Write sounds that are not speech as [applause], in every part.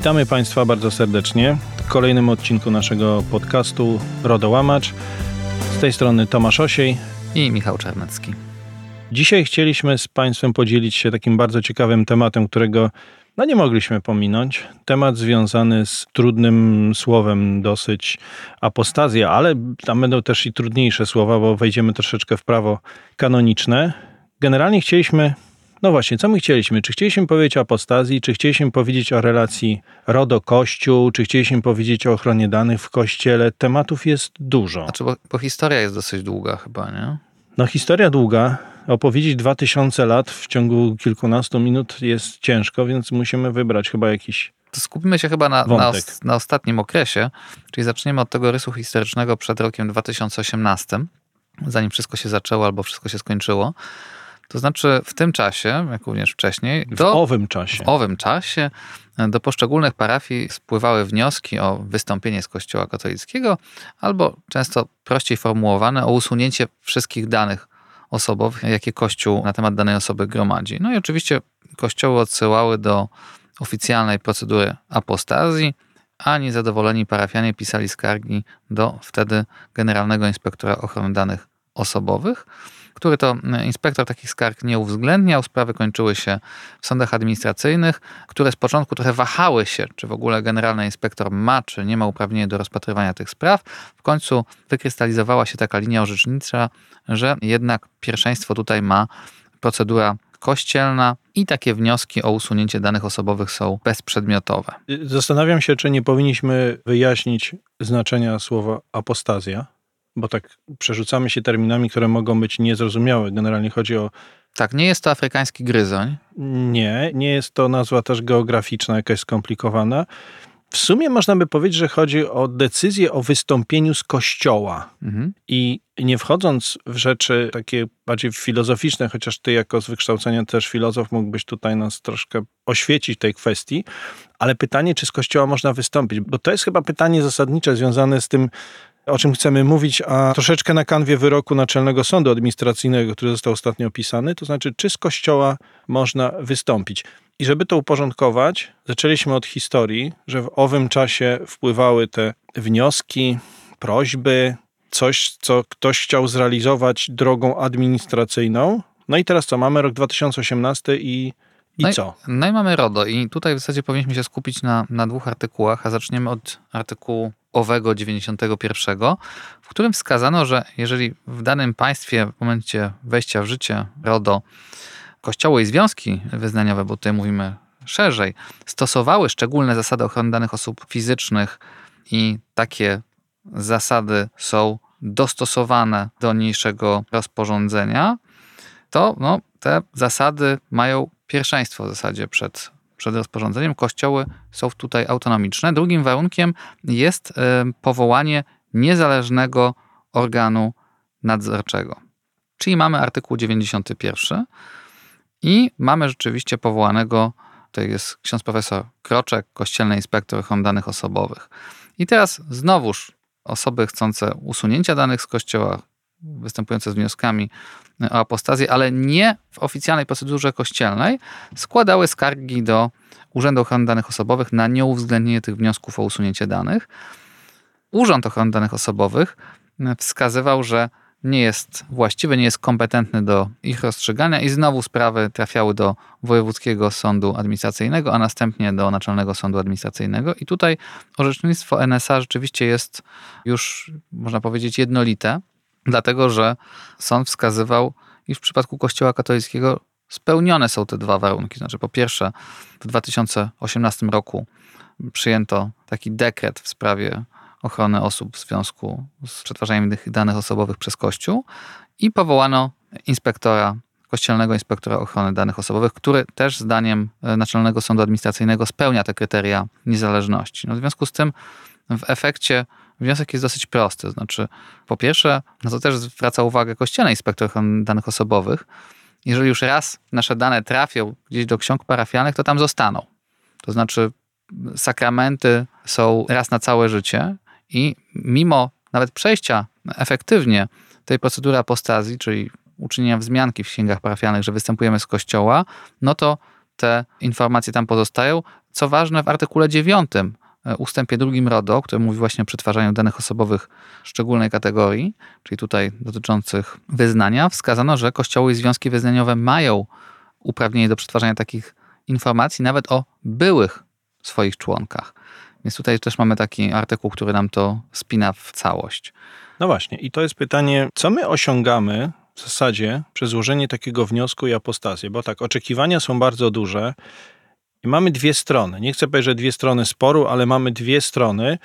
Witamy Państwa bardzo serdecznie w kolejnym odcinku naszego podcastu Rodołamacz. Z tej strony Tomasz Osiej i Michał Czarnecki. Dzisiaj chcieliśmy z Państwem podzielić się takim bardzo ciekawym tematem, którego no nie mogliśmy pominąć. Temat związany z trudnym słowem dosyć apostazja, ale tam będą też i trudniejsze słowa, bo wejdziemy troszeczkę w prawo kanoniczne. Generalnie chcieliśmy no właśnie, co my chcieliśmy? Czy chcieliśmy powiedzieć o apostazji, czy chcieliśmy powiedzieć o relacji RODO-Kościół, czy chcieliśmy powiedzieć o ochronie danych w Kościele? Tematów jest dużo. Znaczy, bo, bo historia jest dosyć długa chyba, nie? No historia długa. Opowiedzieć 2000 lat w ciągu kilkunastu minut jest ciężko, więc musimy wybrać chyba jakiś to skupimy się chyba na, na, na, ostatnim okresie, czyli zaczniemy od tego rysu historycznego przed rokiem 2018, zanim wszystko się zaczęło albo wszystko się skończyło. To znaczy w tym czasie, jak również wcześniej, do, w owym czasie. W owym czasie do poszczególnych parafii spływały wnioski o wystąpienie z Kościoła katolickiego, albo często prościej formułowane o usunięcie wszystkich danych osobowych, jakie Kościół na temat danej osoby gromadzi. No i oczywiście kościoły odsyłały do oficjalnej procedury apostazji, a niezadowoleni parafianie pisali skargi do wtedy Generalnego Inspektora Ochrony Danych Osobowych który to inspektor takich skarg nie uwzględniał. Sprawy kończyły się w sądach administracyjnych, które z początku trochę wahały się, czy w ogóle generalny inspektor ma, czy nie ma uprawnienia do rozpatrywania tych spraw. W końcu wykrystalizowała się taka linia orzecznicza, że jednak pierwszeństwo tutaj ma procedura kościelna i takie wnioski o usunięcie danych osobowych są bezprzedmiotowe. Zastanawiam się, czy nie powinniśmy wyjaśnić znaczenia słowa apostazja bo tak przerzucamy się terminami, które mogą być niezrozumiałe. Generalnie chodzi o. Tak, nie jest to afrykański gryzoń. Nie, nie jest to nazwa też geograficzna, jakaś skomplikowana. W sumie można by powiedzieć, że chodzi o decyzję o wystąpieniu z kościoła. Mhm. I nie wchodząc w rzeczy takie bardziej filozoficzne, chociaż ty jako z wykształcenia też filozof mógłbyś tutaj nas troszkę oświecić tej kwestii, ale pytanie, czy z kościoła można wystąpić, bo to jest chyba pytanie zasadnicze związane z tym, o czym chcemy mówić, a troszeczkę na kanwie wyroku Naczelnego Sądu Administracyjnego, który został ostatnio opisany, to znaczy, czy z kościoła można wystąpić. I żeby to uporządkować, zaczęliśmy od historii, że w owym czasie wpływały te wnioski, prośby, coś, co ktoś chciał zrealizować drogą administracyjną. No i teraz co? Mamy rok 2018 i i no co? no i mamy RODO. I tutaj w zasadzie powinniśmy się skupić na, na dwóch artykułach, a zaczniemy od artykułu owego 91, w którym wskazano, że jeżeli w danym państwie w momencie wejścia w życie RODO kościoły i związki wyznaniowe, bo tutaj mówimy szerzej, stosowały szczególne zasady ochrony danych osób fizycznych i takie zasady są dostosowane do niniejszego rozporządzenia, to no, te zasady mają pierwszeństwo w zasadzie przed, przed rozporządzeniem. Kościoły są tutaj autonomiczne. Drugim warunkiem jest powołanie niezależnego organu nadzorczego. Czyli mamy artykuł 91 i mamy rzeczywiście powołanego, to jest ksiądz profesor Kroczek, kościelny inspektor ochrony danych osobowych. I teraz znowuż osoby chcące usunięcia danych z kościoła, występujące z wnioskami o apostazję, ale nie w oficjalnej procedurze kościelnej, składały skargi do Urzędu Ochrony Danych Osobowych na nieuwzględnienie tych wniosków o usunięcie danych. Urząd Ochrony Danych Osobowych wskazywał, że nie jest właściwy, nie jest kompetentny do ich rozstrzygania i znowu sprawy trafiały do Wojewódzkiego Sądu Administracyjnego, a następnie do Naczelnego Sądu Administracyjnego. I tutaj orzecznictwo NSA rzeczywiście jest już, można powiedzieć, jednolite dlatego że sąd wskazywał, iż w przypadku Kościoła katolickiego spełnione są te dwa warunki. Znaczy, po pierwsze, w 2018 roku przyjęto taki dekret w sprawie ochrony osób w związku z przetwarzaniem danych osobowych przez Kościół i powołano inspektora, kościelnego inspektora ochrony danych osobowych, który też zdaniem Naczelnego Sądu Administracyjnego spełnia te kryteria niezależności. No w związku z tym w efekcie wniosek jest dosyć prosty. Znaczy, po pierwsze, na to też zwraca uwagę Kościelny Inspektor Danych Osobowych, jeżeli już raz nasze dane trafią gdzieś do ksiąg parafialnych, to tam zostaną. To znaczy, sakramenty są raz na całe życie i mimo nawet przejścia efektywnie tej procedury apostazji, czyli uczynienia wzmianki w księgach parafialnych, że występujemy z kościoła, no to te informacje tam pozostają. co ważne, w artykule 9 e, ustępie drugim RODO, który mówi właśnie o przetwarzaniu danych osobowych szczególnej kategorii, czyli tutaj dotyczących wyznania, wskazano, że kościoły i związki wyznaniowe mają uprawnienie do przetwarzania takich informacji nawet o byłych swoich członkach. Więc tutaj też mamy taki artykuł, który nam to spina w całość. No właśnie, i to jest pytanie, co my osiągamy w zasadzie przez złożenie takiego wniosku i apostazję? Bo tak, oczekiwania są bardzo duże i mamy dwie strony. Nie chcę powiedzieć, że dwie strony sporu, ale mamy dwie strony.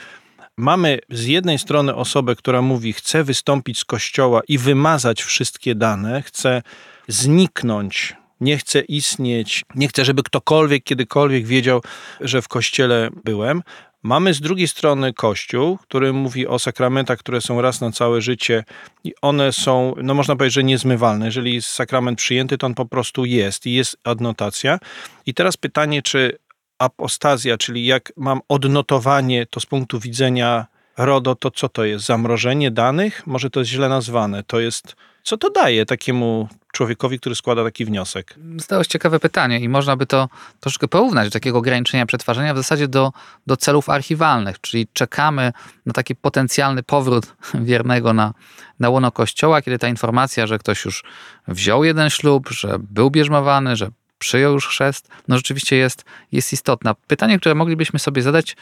Mamy z jednej strony osobę, która mówi, chce wystąpić z kościoła i wymazać wszystkie dane, chce zniknąć nie chcę istnieć, nie chcę, żeby ktokolwiek kiedykolwiek wiedział, że w kościele byłem. Mamy z drugiej strony Kościół, który mówi o sakramentach, które są raz na całe życie i one są, no można powiedzieć, że niezmywalne. Jeżeli jest sakrament przyjęty, to on po prostu jest i jest adnotacja. I teraz pytanie, czy apostazja, czyli jak mam odnotowanie to z punktu widzenia RODO, to co to jest? Zamrożenie danych? Może to jest źle nazwane. To jest, co to daje takiemu człowiekowi, który składa taki wniosek? Zdałeś ciekawe pytanie i można by to troszkę porównać do takiego ograniczenia przetwarzania w zasadzie do, do celów archiwalnych, czyli czekamy na taki potencjalny powrót [laughs] wiernego na, na łono kościoła, kiedy ta informacja, że ktoś już wziął jeden ślub, że był bierzmowany, że przyjął już chrzest, no rzeczywiście jest, jest istotna. Pytanie, które moglibyśmy sobie zadać,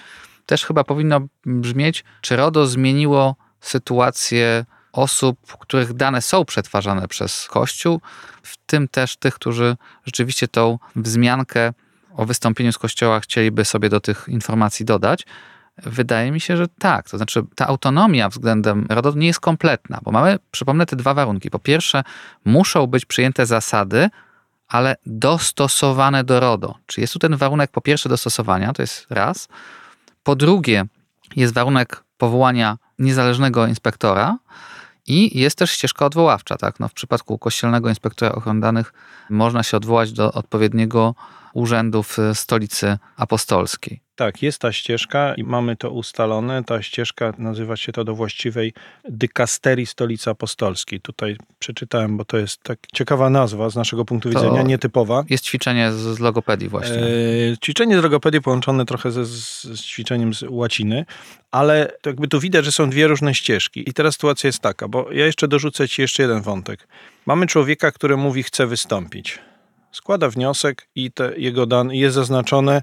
też chyba powinno brzmieć, czy RODO zmieniło sytuację osób, których dane są przetwarzane przez Kościół, w tym też tych, którzy rzeczywiście tą wzmiankę o wystąpieniu z Kościoła chcieliby sobie do tych informacji dodać. Wydaje mi się, że tak. To znaczy, ta autonomia względem RODO nie jest kompletna, bo mamy, przypomnę, te dwa warunki. Po pierwsze, muszą być przyjęte zasady, ale dostosowane do RODO. Czy jest tu ten warunek, po pierwsze, dostosowania, to jest raz. Po drugie, jest warunek powołania niezależnego inspektora, i jest też ścieżka odwoławcza. Tak? No, w przypadku kościelnego inspektora ochrony danych można się odwołać do odpowiedniego urzędu w stolicy apostolskiej. Tak, jest ta ścieżka i mamy to ustalone. Ta ścieżka nazywa się to do właściwej dykasterii stolicy apostolskiej. Tutaj przeczytałem, bo to jest tak ciekawa nazwa z naszego punktu to widzenia, nietypowa. Jest ćwiczenie z, logopedii właśnie. E, ćwiczenie z logopedii połączone trochę ze, z ćwiczeniem z łaciny, ale jakby tu widać, że są dwie różne ścieżki. I teraz sytuacja jest taka, bo ja jeszcze dorzucę ci jeszcze jeden wątek. Mamy człowieka, który mówi, chce wystąpić. Składa wniosek i te jego dane jest zaznaczone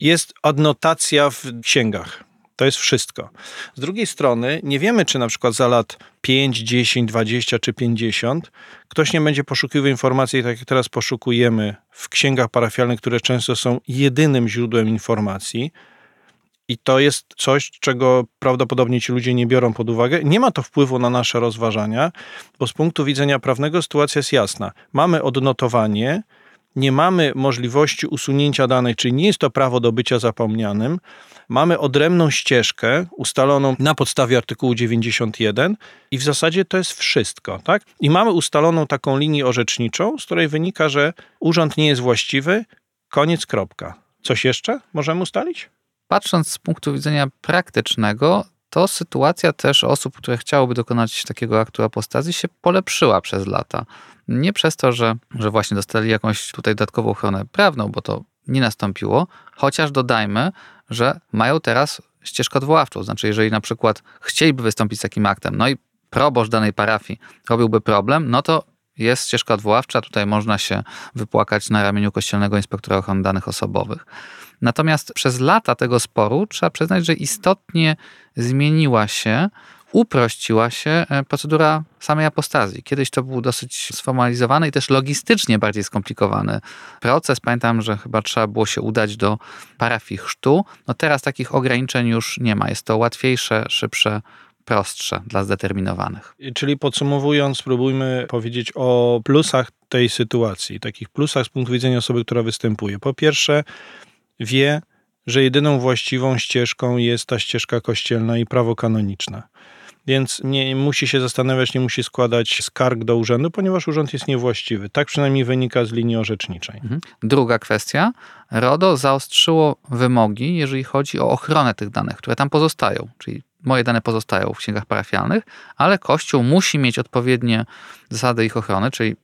jest adnotacja w księgach. To jest wszystko. Z drugiej strony, nie wiemy, czy na przykład za lat 5, 10, 20 czy 50 ktoś nie będzie poszukiwał informacji, tak jak teraz poszukujemy w księgach parafialnych, które często są jedynym źródłem informacji. I to jest coś, czego prawdopodobnie ci ludzie nie biorą pod uwagę. Nie ma to wpływu na nasze rozważania, bo z punktu widzenia prawnego sytuacja jest jasna. Mamy odnotowanie, nie mamy możliwości usunięcia danych, czyli nie jest to prawo do bycia zapomnianym. Mamy odrębną ścieżkę ustaloną na podstawie artykułu 91 i w zasadzie to jest wszystko, tak? I mamy ustaloną taką linię orzeczniczą, z której wynika, że urząd nie jest właściwy, koniec, kropka. Coś jeszcze możemy ustalić? Patrząc z punktu widzenia praktycznego, to sytuacja też osób, które chciałyby dokonać takiego aktu apostazji się polepszyła przez lata. Nie przez to, że, że właśnie dostali jakąś tutaj dodatkową ochronę prawną, bo to nie nastąpiło, chociaż dodajmy, że mają teraz ścieżkę odwoławczą. Znaczy, jeżeli na przykład chcieliby wystąpić z takim aktem, no i proboszcz danej parafii robiłby problem, no to jest ścieżka odwoławcza, tutaj można się wypłakać na ramieniu Kościelnego Inspektora Ochrony Danych Osobowych. Natomiast przez lata tego sporu trzeba przyznać, że istotnie zmieniła się, uprościła się e, procedura samej apostazji. Kiedyś to był dosyć sformalizowany i też logistycznie bardziej skomplikowany proces. Pamiętam, że chyba trzeba było się udać do parafii chrztu. No teraz takich ograniczeń już nie ma. Jest to łatwiejsze, szybsze, prostsze dla zdeterminowanych. Czyli podsumowując, spróbujmy powiedzieć o plusach tej sytuacji, takich plusach z punktu widzenia osoby, która występuje. Po pierwsze, wie, że jedyną właściwą ścieżką jest ta ścieżka kościelna i prawo kanoniczne. Więc nie musi się zastanawiać, nie musi składać skarg do urzędu, ponieważ urząd jest niewłaściwy. Tak przynajmniej wynika z linii orzeczniczej. Mhm. Druga kwestia. RODO zaostrzyło wymogi, jeżeli chodzi o ochronę tych danych, które tam pozostają. Czyli moje dane pozostają w księgach parafialnych, ale Kościół musi mieć odpowiednie zasady ich ochrony, czyli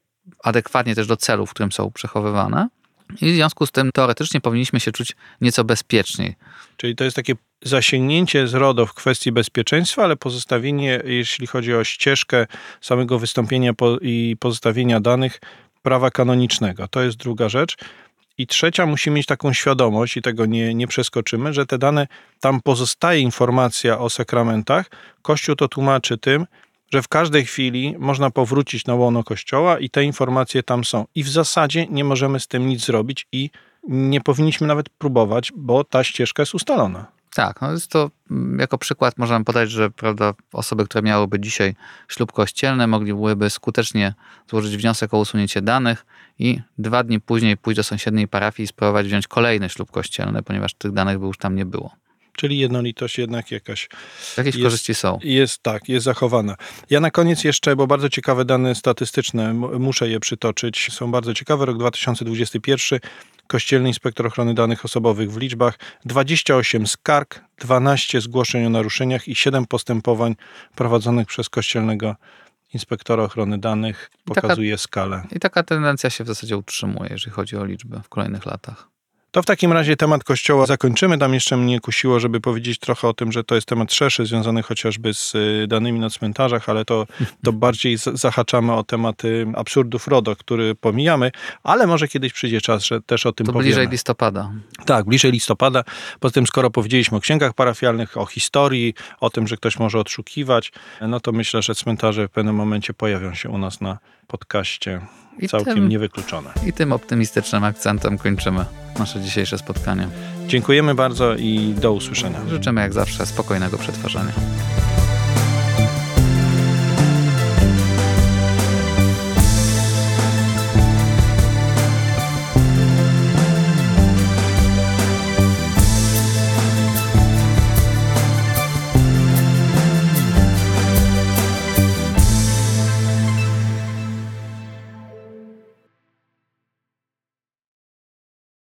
adekwatnie też do celu, w którym są przechowywane. I w związku z tym teoretycznie powinniśmy się czuć nieco bezpieczniej. Czyli to jest takie zasięgnięcie z RODO w kwestii bezpieczeństwa, ale pozostawienie, jeśli chodzi o ścieżkę samego wystąpienia i pozostawienia danych, prawa kanonicznego. To jest druga rzecz. I trzecia, musi mieć taką świadomość, i tego nie, nie przeskoczymy, że te dane, tam pozostaje informacja o sakramentach. Kościół to tłumaczy tym, że w każdej chwili można powrócić na łono Kościoła i te informacje tam są. I w zasadzie nie możemy z tym nic zrobić i nie powinniśmy nawet próbować, bo ta ścieżka jest ustalona. Tak, no jest to mm, jako przykład możemy podać, że prawda, osoby, które miałyby dzisiaj ślub kościelny, moglibyły skutecznie złożyć wniosek o usunięcie danych i dwa dni później pójść do sąsiedniej parafii i spróbować wziąć kolejny ślub kościelny, ponieważ tych danych by już tam nie było. Czyli jednolitość jednak jakaś. Jakieś jest, korzyści są. Jest tak, jest zachowana. Ja na koniec jeszcze, bo bardzo ciekawe dane statystyczne, muszę je przytoczyć. Są bardzo ciekawe. Rok 2021. Kościelny Inspektor Ochrony Danych Osobowych w liczbach 28 skarg, 12 zgłoszeń o naruszeniach i 7 postępowań prowadzonych przez Kościelnego Inspektora Ochrony Danych pokazuje taka, skalę. I taka tendencja się w zasadzie utrzymuje, jeżeli chodzi o liczbę w kolejnych latach. To w takim razie temat Kościoła zakończymy. Tam jeszcze mnie kusiło, żeby powiedzieć trochę o tym, że to jest temat szerszy, związany chociażby z y, danymi na cmentarzach, ale to, to bardziej zahaczamy o tematy absurdów RODO, który pomijamy, ale może kiedyś przyjdzie czas, że też o tym to powiemy. bliżej listopada. Tak, bliżej listopada. Poza tym, skoro powiedzieliśmy o księgach parafialnych, o historii, o tym, że ktoś może odszukiwać, no to myślę, że cmentarze w pewnym momencie pojawią się u nas na podcaście. I Całkiem tym, niewykluczone. I tym optymistycznym akcentem kończymy nasze dzisiejsze spotkanie. Dziękujemy bardzo i do usłyszenia. Życzymy jak zawsze spokojnego przetwarzania.